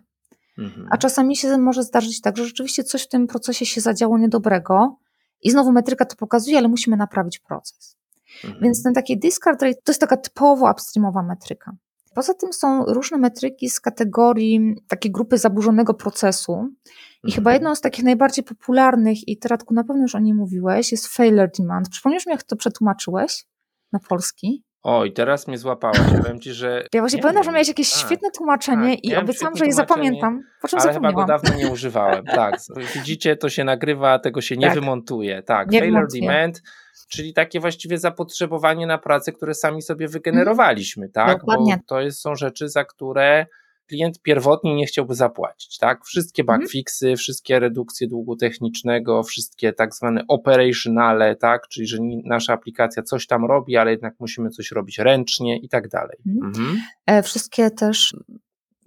Mhm. A czasami się może zdarzyć tak, że rzeczywiście coś w tym procesie się zadziało niedobrego i znowu metryka to pokazuje, ale musimy naprawić proces. Mhm. Więc ten taki discard rate to jest taka typowo upstreamowa metryka. Poza tym są różne metryki z kategorii takiej grupy zaburzonego procesu. I mhm. chyba jedną z takich najbardziej popularnych, i Radku na pewno już o niej mówiłeś, jest failure demand. Przypomnisz mi, jak to przetłumaczyłeś na polski? Oj, teraz mnie złapałaś. Powiem ci, że. Ja właśnie pamiętam, że miałeś jakieś tak, świetne tłumaczenie tak, i obiecam, że je zapamiętam. Po czym ale chyba go dawno nie używałem. Tak. Widzicie, to się nagrywa, tego się nie tak. wymontuje. Tak, nie failure wymontuje. demand czyli takie właściwie zapotrzebowanie na pracę, które sami sobie wygenerowaliśmy, tak? Dokładnie. Bo to jest, są rzeczy, za które klient pierwotnie nie chciałby zapłacić, tak? Wszystkie mhm. bugfixy, wszystkie redukcje długu technicznego, wszystkie tak zwane operationale, tak? Czyli, że nasza aplikacja coś tam robi, ale jednak musimy coś robić ręcznie i tak dalej. Mhm. Mhm. E, wszystkie też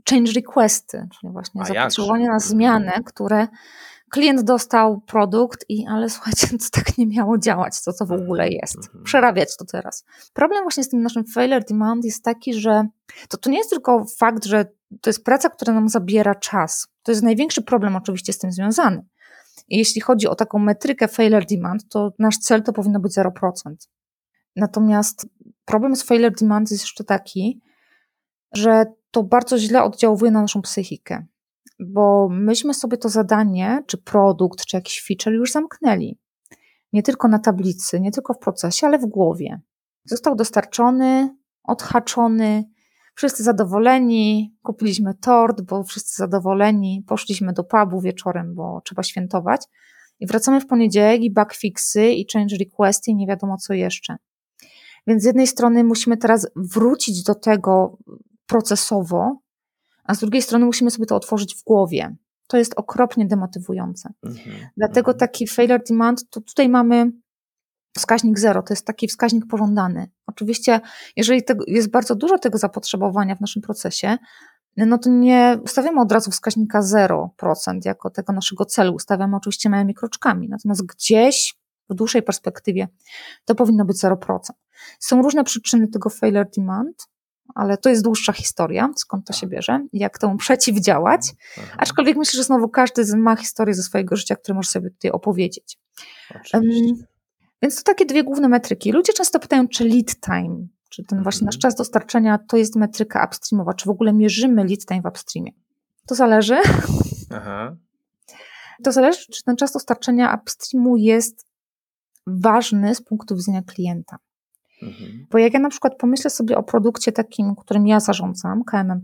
change requesty, czyli właśnie A zapotrzebowanie jak? na zmianę, które klient dostał produkt i ale słuchajcie, to tak nie miało działać, co to w ogóle mhm, jest. Mhm. Przerabiać to teraz. Problem właśnie z tym naszym failure demand jest taki, że to, to nie jest tylko fakt, że to jest praca, która nam zabiera czas. To jest największy problem oczywiście z tym związany. I jeśli chodzi o taką metrykę failure demand, to nasz cel to powinno być 0%. Natomiast problem z failure demand jest jeszcze taki, że to bardzo źle oddziałuje na naszą psychikę bo myśmy sobie to zadanie, czy produkt, czy jakiś feature już zamknęli. Nie tylko na tablicy, nie tylko w procesie, ale w głowie. Został dostarczony, odhaczony, wszyscy zadowoleni, kupiliśmy tort, bo wszyscy zadowoleni, poszliśmy do pubu wieczorem, bo trzeba świętować i wracamy w poniedziałek i bugfixy i change requesty i nie wiadomo co jeszcze. Więc z jednej strony musimy teraz wrócić do tego procesowo, a z drugiej strony musimy sobie to otworzyć w głowie. To jest okropnie demotywujące. Mhm. Dlatego mhm. taki failure demand, to tutaj mamy wskaźnik zero, to jest taki wskaźnik pożądany. Oczywiście, jeżeli jest bardzo dużo tego zapotrzebowania w naszym procesie, no to nie ustawiamy od razu wskaźnika 0% jako tego naszego celu, ustawiamy oczywiście małymi kroczkami, natomiast gdzieś w dłuższej perspektywie to powinno być 0%. Są różne przyczyny tego failure demand, ale to jest dłuższa historia, skąd to się tak. bierze, jak temu przeciwdziałać. Mhm. Aczkolwiek myślę, że znowu każdy ma historię ze swojego życia, które może sobie tutaj opowiedzieć. Um, więc to takie dwie główne metryki. Ludzie często pytają, czy lead time, czy ten właśnie nasz mhm. czas dostarczenia to jest metryka upstreamowa, czy w ogóle mierzymy lead time w upstreamie. To zależy. Aha. To zależy, czy ten czas dostarczenia upstreamu jest ważny z punktu widzenia klienta. Mhm. Bo jak ja na przykład pomyślę sobie o produkcie takim, którym ja zarządzam, KMM,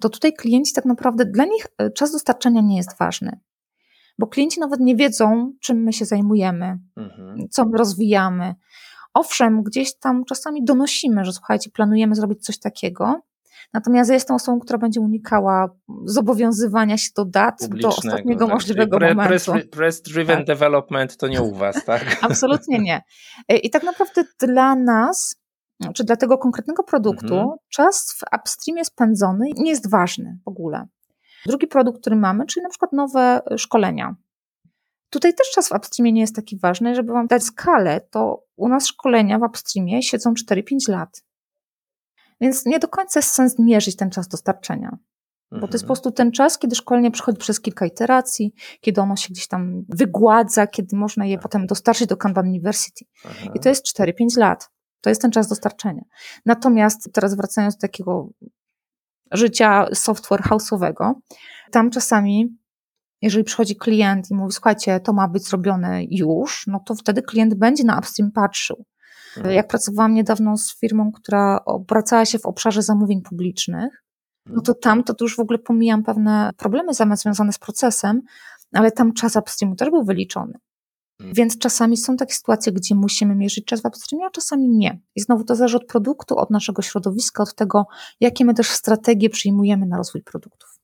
to tutaj klienci tak naprawdę, dla nich e, czas dostarczenia nie jest ważny. Bo klienci nawet nie wiedzą, czym my się zajmujemy, mhm. co my rozwijamy. Owszem, gdzieś tam czasami donosimy, że słuchajcie, planujemy zrobić coś takiego, Natomiast ja jestem osobą, która będzie unikała zobowiązywania się do dat do ostatniego tak. możliwego pre, momentu. Press-driven tak. development to nie u Was, tak? Absolutnie nie. I tak naprawdę dla nas, czy dla tego konkretnego produktu, mhm. czas w upstreamie spędzony nie jest ważny w ogóle. Drugi produkt, który mamy, czyli na przykład nowe szkolenia. Tutaj też czas w upstreamie nie jest taki ważny, żeby Wam dać skalę, to u nas szkolenia w upstreamie siedzą 4-5 lat. Więc nie do końca jest sens mierzyć ten czas dostarczenia. Bo to jest po mhm. prostu ten czas, kiedy szkolenie przechodzi przez kilka iteracji, kiedy ono się gdzieś tam wygładza, kiedy można je tak. potem dostarczyć do Kanban University. Aha. I to jest 4-5 lat. To jest ten czas dostarczenia. Natomiast teraz wracając do takiego życia software house'owego, tam czasami, jeżeli przychodzi klient i mówi, słuchajcie, to ma być zrobione już, no to wtedy klient będzie na upstream patrzył. Mhm. Jak pracowałam niedawno z firmą, która obracała się w obszarze zamówień publicznych, no to tam to, już w ogóle pomijam pewne problemy związane z procesem, ale tam czas upstreamu też był wyliczony. Hmm. Więc czasami są takie sytuacje, gdzie musimy mierzyć czas w upstreamie, a czasami nie. I znowu to zależy od produktu, od naszego środowiska, od tego, jakie my też strategie przyjmujemy na rozwój produktów.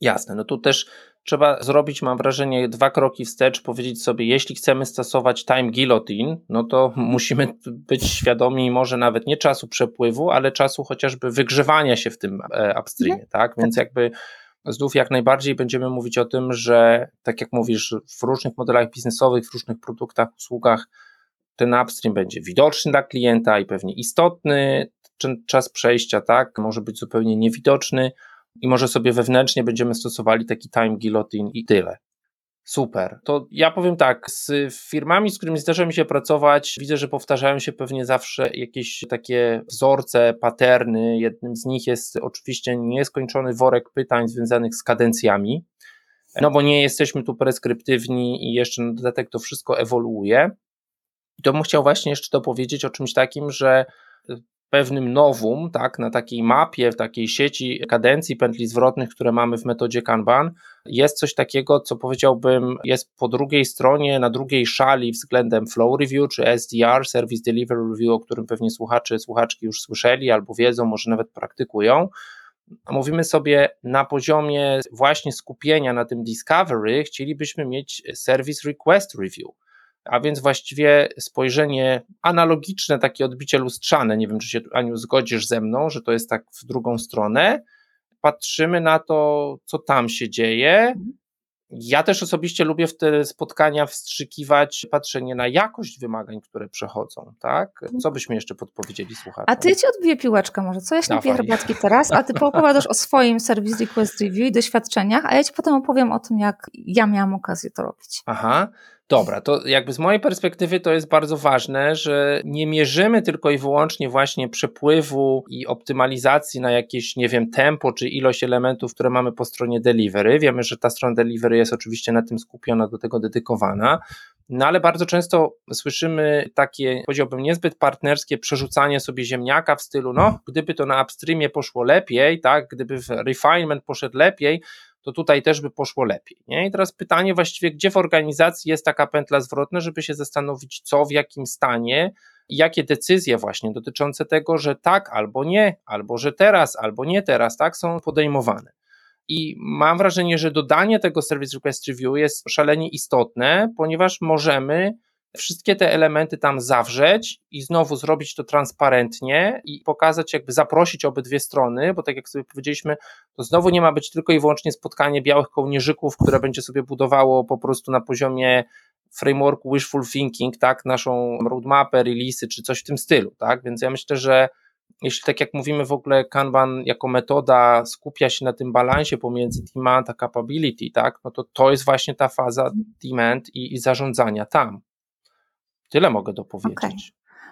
Jasne, no tu też trzeba zrobić, mam wrażenie, dwa kroki wstecz, powiedzieć sobie, jeśli chcemy stosować time guillotine, no to musimy być świadomi może nawet nie czasu przepływu, ale czasu chociażby wygrzewania się w tym e, upstreamie, mhm. tak? Więc tak. jakby znów jak najbardziej będziemy mówić o tym, że tak jak mówisz, w różnych modelach biznesowych, w różnych produktach, usługach ten upstream będzie widoczny dla klienta i pewnie istotny, czas przejścia, tak, może być zupełnie niewidoczny, i może sobie wewnętrznie będziemy stosowali taki time guillotine i tyle. Super. To ja powiem tak, z firmami, z którymi zdarza mi się pracować, widzę, że powtarzają się pewnie zawsze jakieś takie wzorce, paterny. Jednym z nich jest oczywiście nieskończony worek pytań związanych z kadencjami, no bo nie jesteśmy tu preskryptywni i jeszcze na dodatek to wszystko ewoluuje. I to bym chciał właśnie jeszcze dopowiedzieć o czymś takim, że pewnym nowum, tak, na takiej mapie, w takiej sieci kadencji pętli zwrotnych, które mamy w metodzie Kanban, jest coś takiego, co powiedziałbym jest po drugiej stronie, na drugiej szali względem Flow Review czy SDR, Service Delivery Review, o którym pewnie słuchacze, słuchaczki już słyszeli albo wiedzą, może nawet praktykują. Mówimy sobie na poziomie właśnie skupienia na tym discovery, chcielibyśmy mieć Service Request Review a więc właściwie spojrzenie analogiczne, takie odbicie lustrzane. Nie wiem, czy się Aniu zgodzisz ze mną, że to jest tak w drugą stronę. Patrzymy na to, co tam się dzieje. Ja też osobiście lubię w te spotkania wstrzykiwać patrzenie na jakość wymagań, które przechodzą, tak? Co byśmy jeszcze podpowiedzieli słuchaczom? A ty ci odbiję piłeczkę może, co? Ja się napiję herbatki teraz, a ty poopowiadasz o swoim Service Request Review i doświadczeniach, a ja ci potem opowiem o tym, jak ja miałam okazję to robić. Aha, Dobra, to jakby z mojej perspektywy to jest bardzo ważne, że nie mierzymy tylko i wyłącznie właśnie przepływu i optymalizacji na jakieś, nie wiem, tempo czy ilość elementów, które mamy po stronie delivery. Wiemy, że ta strona delivery jest oczywiście na tym skupiona, do tego dedykowana. No ale bardzo często słyszymy takie, powiedziałbym, niezbyt partnerskie przerzucanie sobie ziemniaka w stylu, no, gdyby to na upstreamie poszło lepiej, tak, gdyby refinement poszedł lepiej, to tutaj też by poszło lepiej. Nie? I teraz pytanie właściwie, gdzie w organizacji jest taka pętla zwrotna, żeby się zastanowić, co, w jakim stanie i jakie decyzje właśnie dotyczące tego, że tak albo nie, albo że teraz, albo nie teraz, tak, są podejmowane. I mam wrażenie, że dodanie tego Service Request Review jest szalenie istotne, ponieważ możemy wszystkie te elementy tam zawrzeć i znowu zrobić to transparentnie i pokazać, jakby zaprosić obydwie strony, bo tak jak sobie powiedzieliśmy, to znowu nie ma być tylko i wyłącznie spotkanie białych kołnierzyków, które będzie sobie budowało po prostu na poziomie frameworku wishful thinking, tak, naszą roadmapę, releasy czy coś w tym stylu, tak, więc ja myślę, że jeśli tak jak mówimy w ogóle Kanban jako metoda skupia się na tym balansie pomiędzy demand a capability, tak, no to to jest właśnie ta faza demand i, i zarządzania tam. Tyle mogę dopowiedzieć. Okay.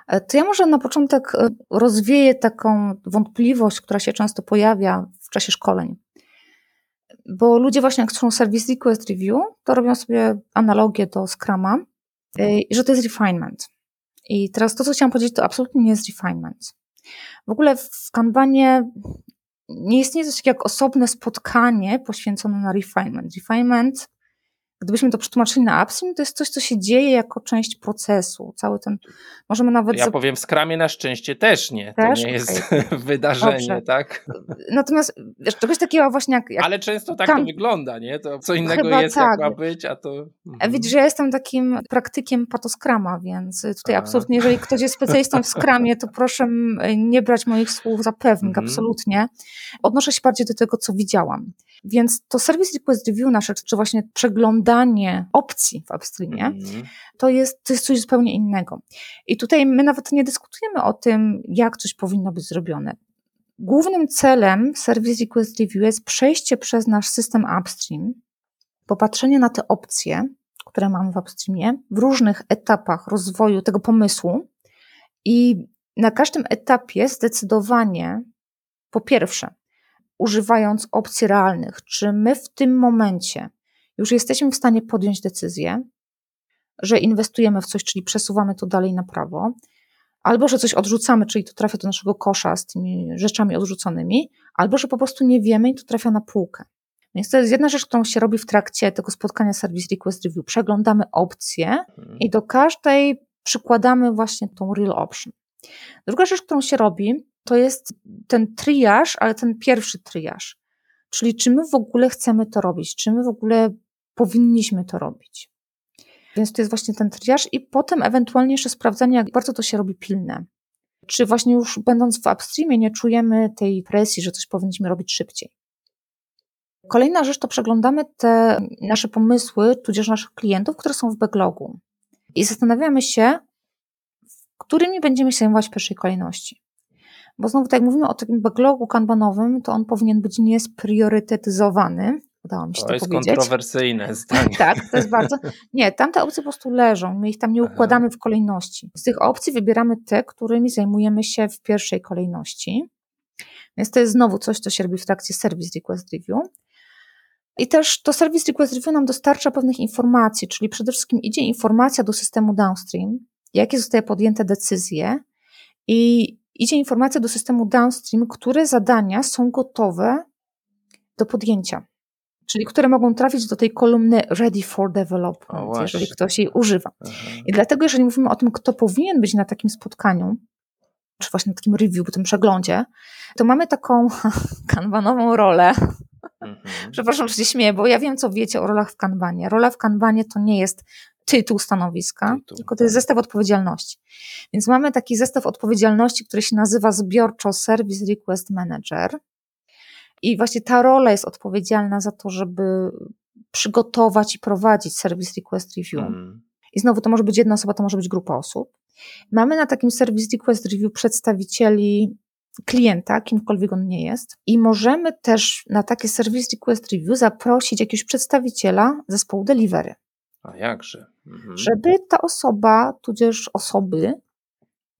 E, to ja może na początek e, rozwieję taką wątpliwość, która się często pojawia w czasie szkoleń. Bo ludzie właśnie jak są Service Request Review, to robią sobie analogię do Scrama, e, że to jest refinement. I teraz to, co chciałam powiedzieć, to absolutnie nie jest refinement. W ogóle w Kanbanie nie istnieje coś jak osobne spotkanie poświęcone na refinement. Refinement Gdybyśmy to przetłumaczyli na upstream, to jest coś, co się dzieje jako część procesu. Cały ten, możemy nawet... Ja powiem w skramie na szczęście też nie. Też? To nie jest okay. wydarzenie, Dobrze. tak? Natomiast wiesz, czegoś takiego właśnie jak... jak Ale często tak to wygląda, nie? To co innego Chyba jest, tak. jak ma być, a to... Mhm. Widzisz, że ja jestem takim praktykiem patoskrama, więc tutaj a. absolutnie, jeżeli ktoś jest specjalistą w skramie, to proszę nie brać moich słów za pewnik, mhm. absolutnie. Odnoszę się bardziej do tego, co widziałam. Więc to Service Request Review nasze, czy właśnie przeglądanie opcji w upstreamie, mm. to, jest, to jest coś zupełnie innego. I tutaj my nawet nie dyskutujemy o tym, jak coś powinno być zrobione. Głównym celem Service Request Review jest przejście przez nasz system upstream, popatrzenie na te opcje, które mamy w upstreamie, w różnych etapach rozwoju tego pomysłu i na każdym etapie zdecydowanie, po pierwsze, używając opcji realnych, czy my w tym momencie już jesteśmy w stanie podjąć decyzję, że inwestujemy w coś, czyli przesuwamy to dalej na prawo, albo że coś odrzucamy, czyli to trafia do naszego kosza z tymi rzeczami odrzuconymi, albo że po prostu nie wiemy i to trafia na półkę. Więc to jest jedna rzecz, którą się robi w trakcie tego spotkania Service Request Review. Przeglądamy opcje mhm. i do każdej przykładamy właśnie tą real option. Druga rzecz, którą się robi, to jest ten triaż, ale ten pierwszy triaż. Czyli czy my w ogóle chcemy to robić, czy my w ogóle powinniśmy to robić. Więc to jest właśnie ten triaż i potem ewentualnie jeszcze sprawdzenie, jak bardzo to się robi pilne. Czy właśnie już będąc w upstreamie nie czujemy tej presji, że coś powinniśmy robić szybciej. Kolejna rzecz to przeglądamy te nasze pomysły, tudzież naszych klientów, które są w backlogu. I zastanawiamy się, którymi będziemy się zajmować w pierwszej kolejności. Bo znowu, tak jak mówimy o takim backlogu kanbanowym, to on powinien być niespriorytetyzowany. Udało mi się to, to jest powiedzieć. kontrowersyjne zdanie. tak, to jest bardzo. Nie, tamte opcje po prostu leżą. My ich tam nie układamy w kolejności. Z tych opcji wybieramy te, którymi zajmujemy się w pierwszej kolejności. Więc to jest znowu coś, co się robi w trakcie Service Request Review. I też to Service Request Review nam dostarcza pewnych informacji, czyli przede wszystkim idzie informacja do systemu downstream, jakie zostały podjęte decyzje i idzie informacja do systemu downstream, które zadania są gotowe do podjęcia. Czyli które mogą trafić do tej kolumny ready for development, jeżeli ktoś jej używa. Aha. I dlatego, jeżeli mówimy o tym, kto powinien być na takim spotkaniu, czy właśnie na takim review, tym przeglądzie, to mamy taką kanbanową rolę. Mhm. Przepraszam, że się śmieję, bo ja wiem, co wiecie o rolach w kanbanie. Rola w kanbanie to nie jest tytuł stanowiska, tytuł, tylko to jest tak. zestaw odpowiedzialności. Więc mamy taki zestaw odpowiedzialności, który się nazywa zbiorczo Service Request Manager. I właśnie ta rola jest odpowiedzialna za to, żeby przygotować i prowadzić Service Request Review. Mm. I znowu to może być jedna osoba, to może być grupa osób. Mamy na takim Service Request Review przedstawicieli klienta, kimkolwiek on nie jest. I możemy też na takie Service Request Review zaprosić jakiegoś przedstawiciela zespołu delivery. A jakże? Mhm. Żeby ta osoba, tudzież osoby,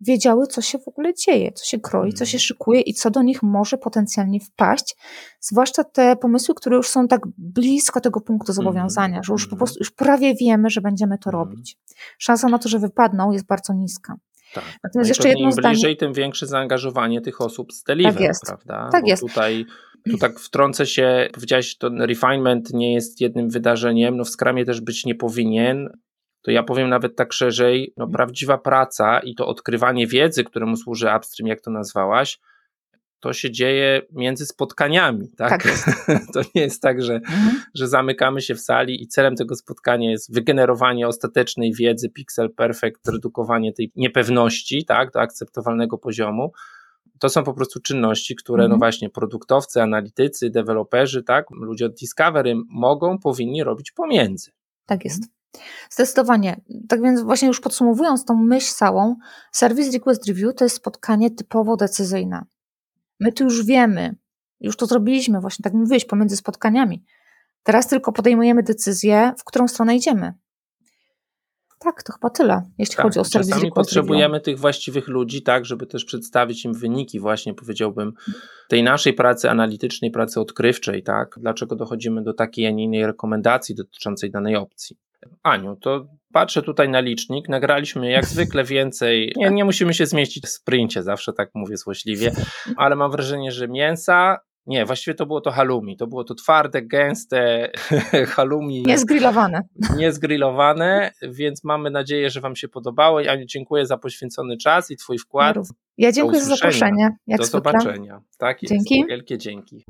wiedziały, co się w ogóle dzieje, co się kroi, co się mhm. szykuje i co do nich może potencjalnie wpaść. Zwłaszcza te pomysły, które już są tak blisko tego punktu mhm. zobowiązania, że już po mhm. prostu już prawie wiemy, że będziemy to robić. Szansa na to, że wypadną, jest bardzo niska. Tak. Natomiast no jeszcze jedno im bliżej, zdanie... tym większe zaangażowanie tych osób z delivery, tak jest. prawda? Tak Bo jest. Tutaj tu tak wtrącę się, powiedziałeś, to refinement nie jest jednym wydarzeniem, no w skramie też być nie powinien. To ja powiem nawet tak szerzej, no prawdziwa praca i to odkrywanie wiedzy, któremu służy upstream, jak to nazwałaś, to się dzieje między spotkaniami, tak? tak to nie jest tak, że, mhm. że zamykamy się w sali i celem tego spotkania jest wygenerowanie ostatecznej wiedzy, pixel perfect, redukowanie tej niepewności, tak, do akceptowalnego poziomu, to są po prostu czynności, które no mhm. no właśnie produktowcy, analitycy, deweloperzy, tak, ludzie od Discovery mogą, powinni robić pomiędzy. Tak jest. Zdecydowanie. Tak więc właśnie już podsumowując tą myśl całą, Service Request Review to jest spotkanie typowo decyzyjne. My tu już wiemy, już to zrobiliśmy właśnie, tak mówiłeś, pomiędzy spotkaniami. Teraz tylko podejmujemy decyzję, w którą stronę idziemy. Tak, to chyba tyle, jeśli tak, chodzi o serwis Czasami potrzebujemy tych właściwych ludzi, tak, żeby też przedstawić im wyniki właśnie, powiedziałbym, tej naszej pracy analitycznej, pracy odkrywczej, tak, dlaczego dochodzimy do takiej, a nie innej rekomendacji dotyczącej danej opcji. Aniu, to patrzę tutaj na licznik, nagraliśmy jak zwykle więcej, nie, nie musimy się zmieścić w sprincie, zawsze tak mówię złośliwie, ale mam wrażenie, że mięsa nie, właściwie to było to halloumi. To było to twarde, gęste halloumi. Niezgrillowane. Niezgrillowane, więc mamy nadzieję, że Wam się podobało. Ja dziękuję za poświęcony czas i Twój wkład. Ja dziękuję za zaproszenie. Jak Do zwykle. zobaczenia. Tak jest. Dzięki. Wielkie dzięki.